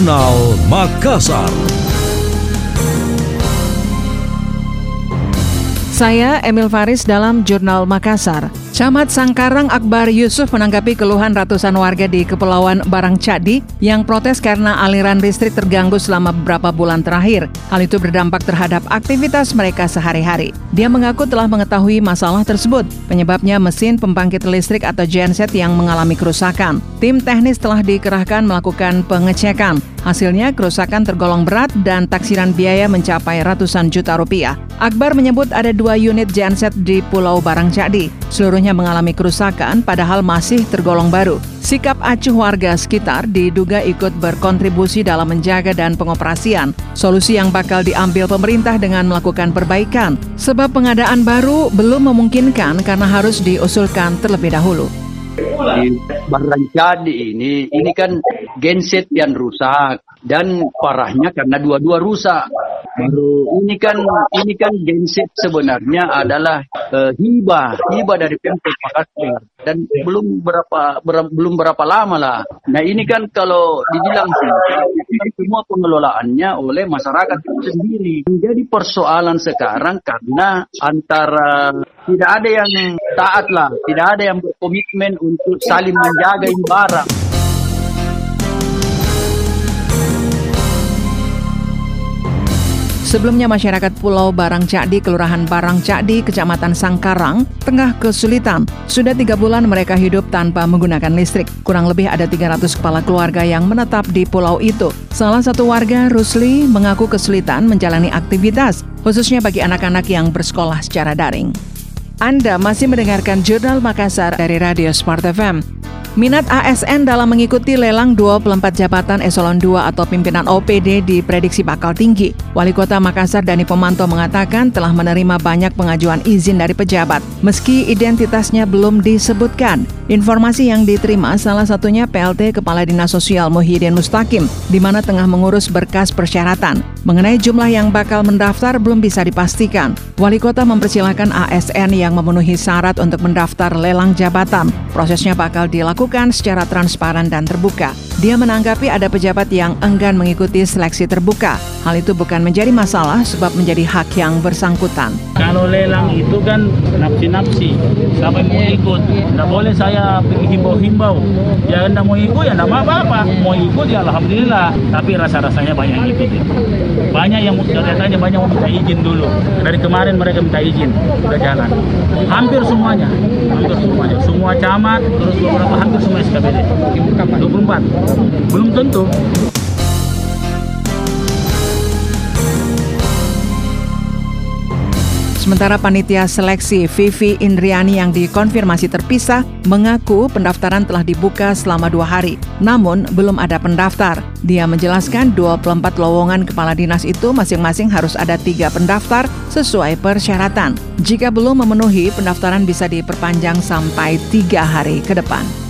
Jurnal Makassar. Saya Emil Faris dalam Jurnal Makassar. Camat Sangkarang Akbar Yusuf menanggapi keluhan ratusan warga di Kepulauan Barang Cadi yang protes karena aliran listrik terganggu selama beberapa bulan terakhir. Hal itu berdampak terhadap aktivitas mereka sehari-hari. Dia mengaku telah mengetahui masalah tersebut. Penyebabnya mesin pembangkit listrik atau genset yang mengalami kerusakan. Tim teknis telah dikerahkan melakukan pengecekan. Hasilnya kerusakan tergolong berat dan taksiran biaya mencapai ratusan juta rupiah. Akbar menyebut ada dua unit genset di Pulau Barang Cadi. Seluruhnya mengalami kerusakan padahal masih tergolong baru. Sikap acuh warga sekitar diduga ikut berkontribusi dalam menjaga dan pengoperasian. Solusi yang bakal diambil pemerintah dengan melakukan perbaikan. Sebab pengadaan baru belum memungkinkan karena harus diusulkan terlebih dahulu di Barangcadi ini ini kan genset yang rusak dan parahnya karena dua-dua rusak. Baru ini kan ini kan genset sebenarnya adalah uh, hibah hibah dari Pemkot Makassar dan belum berapa ber, belum berapa lama lah. Nah ini kan kalau dibilang sih semua pengelolaannya oleh masyarakat itu sendiri. Menjadi persoalan sekarang karena antara tidak ada yang taat lah, tidak ada yang berkomitmen untuk saling menjaga ini barang. Sebelumnya masyarakat Pulau Barang Cakdi, Kelurahan Barang Cakdi, Kecamatan Sangkarang, tengah kesulitan. Sudah tiga bulan mereka hidup tanpa menggunakan listrik. Kurang lebih ada 300 kepala keluarga yang menetap di pulau itu. Salah satu warga, Rusli, mengaku kesulitan menjalani aktivitas, khususnya bagi anak-anak yang bersekolah secara daring. Anda masih mendengarkan Jurnal Makassar dari Radio Smart FM. Minat ASN dalam mengikuti lelang 24 jabatan eselon 2 atau pimpinan OPD diprediksi bakal tinggi. Wali Kota Makassar Dani Pemanto mengatakan telah menerima banyak pengajuan izin dari pejabat, meski identitasnya belum disebutkan. Informasi yang diterima salah satunya PLT Kepala Dinas Sosial Muhyiddin Mustaqim, di mana tengah mengurus berkas persyaratan. Mengenai jumlah yang bakal mendaftar belum bisa dipastikan. Wali Kota mempersilahkan ASN yang memenuhi syarat untuk mendaftar lelang jabatan. Prosesnya bakal dilakukan dilakukan secara transparan dan terbuka. Dia menanggapi ada pejabat yang enggan mengikuti seleksi terbuka. Hal itu bukan menjadi masalah sebab menjadi hak yang bersangkutan. Kalau lelang itu kan napsi-napsi, siapa yang mau ikut? Tidak boleh saya himbau-himbau. Ya tidak mau ikut ya tidak apa-apa. Mau ikut ya Alhamdulillah. Tapi rasa-rasanya banyak yang ikut. Ya. Banyak yang katanya banyak yang minta izin dulu. Dari kemarin mereka minta izin, sudah jalan. Hampir semuanya, hampir semuanya. Semua camat, terus beberapa hampir semua SKPD. 24. Belum tentu. Sementara panitia seleksi Vivi Indriani yang dikonfirmasi terpisah mengaku pendaftaran telah dibuka selama dua hari, namun belum ada pendaftar. Dia menjelaskan 24 lowongan kepala dinas itu masing-masing harus ada tiga pendaftar sesuai persyaratan. Jika belum memenuhi, pendaftaran bisa diperpanjang sampai tiga hari ke depan.